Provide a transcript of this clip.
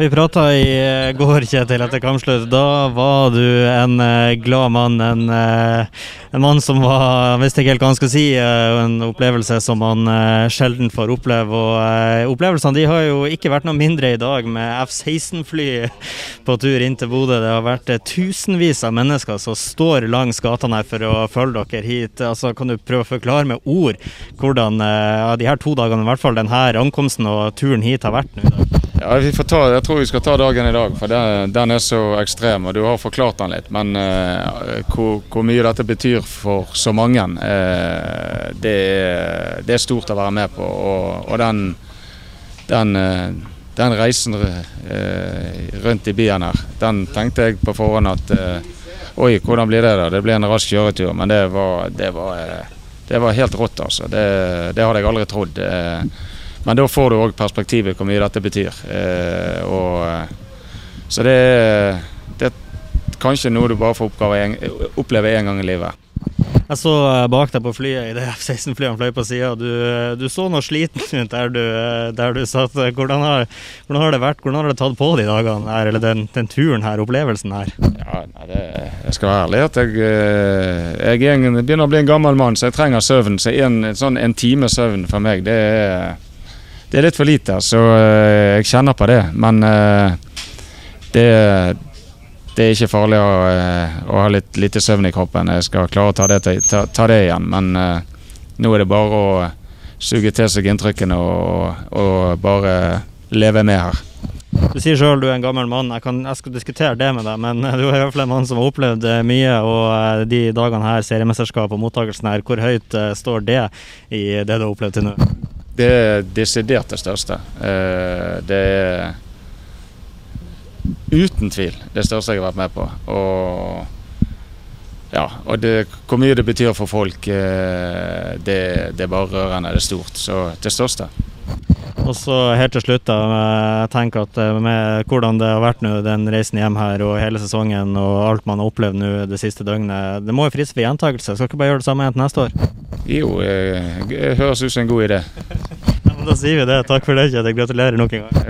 Vi prata i går, Kjetil, etter kampslutt. Da var du en eh, glad mann. En, eh, en mann som var visste ikke helt hva han skulle si. eh, En opplevelse som man eh, sjelden får oppleve. Og eh, opplevelsene de har jo ikke vært noe mindre i dag, med F-16-fly på tur inn til Bodø. Det har vært eh, tusenvis av mennesker som står langs gatene her for å følge dere hit. Altså, kan du prøve å forklare med ord hvordan eh, ja, de her to dagene, i hvert fall denne ankomsten og turen hit har vært nå i dag? Ja, ta, jeg tror vi skal ta dagen i dag, for den, den er så ekstrem. og Du har forklart den litt, men eh, hvor, hvor mye dette betyr for så mange, eh, det, er, det er stort å være med på. Og, og den, den, eh, den reisen eh, rundt i byen her, den tenkte jeg på forhånd at eh, Oi, hvordan blir det da? Det blir en rask kjøretur. Men det var, det var, eh, det var helt rått, altså. Det, det hadde jeg aldri trodd. Eh, men da får du òg perspektivet hvor mye dette betyr. Eh, og, eh, så det, det er kanskje noe du bare får en, oppleve én gang i livet. Jeg så eh, bak deg på flyet i det F-16-flyet fløy på sida. Du, eh, du så noe sliten ut der du, der du satt. Hvordan har, hvordan har det vært? Hvordan har det tatt på de dagene her, eller den, den turen her, opplevelsen her? Ja, nei, det, Jeg skal være ærlig at jeg, jeg, jeg er begynner å bli en gammel mann, så jeg trenger søvn. Så en, sånn en time søvn for meg, det er det er litt for lite, så uh, jeg kjenner på det. Men uh, det, det, er ikke farlig å, uh, å ha litt lite søvn i kroppen. Jeg skal klare å ta det, ta, ta det igjen. Men nå er det bare å suge til seg inntrykkene og, og bare leve med her. Du sier sjøl du er en gammel mann. Jeg, kan, jeg, skal diskutere det med deg, men du er i hvert fall en mann som har opplevd mye. Og de dagene her, seriemesterskap og mottakelsen her, hvor høyt står det i det du har opplevd til nå? Det er desidert det største. Det er uten tvil det største jeg har vært med på. Og, ja, og det, hvor mye det betyr for folk, det, det er bare rørende. Det er stort. Så det største. Og så helt til slutt, da. Jeg tenker at med hvordan det har vært nå, den reisen hjem her og hele sesongen og alt man har opplevd nå det siste døgnet, det må jo frise for gjentakelse. Skal ikke bare gjøre det samme igjen til neste år? Jo, det høres ut som en god idé. Da sier vi det. Takk for det, Kjetil. Gratulerer nok en gang.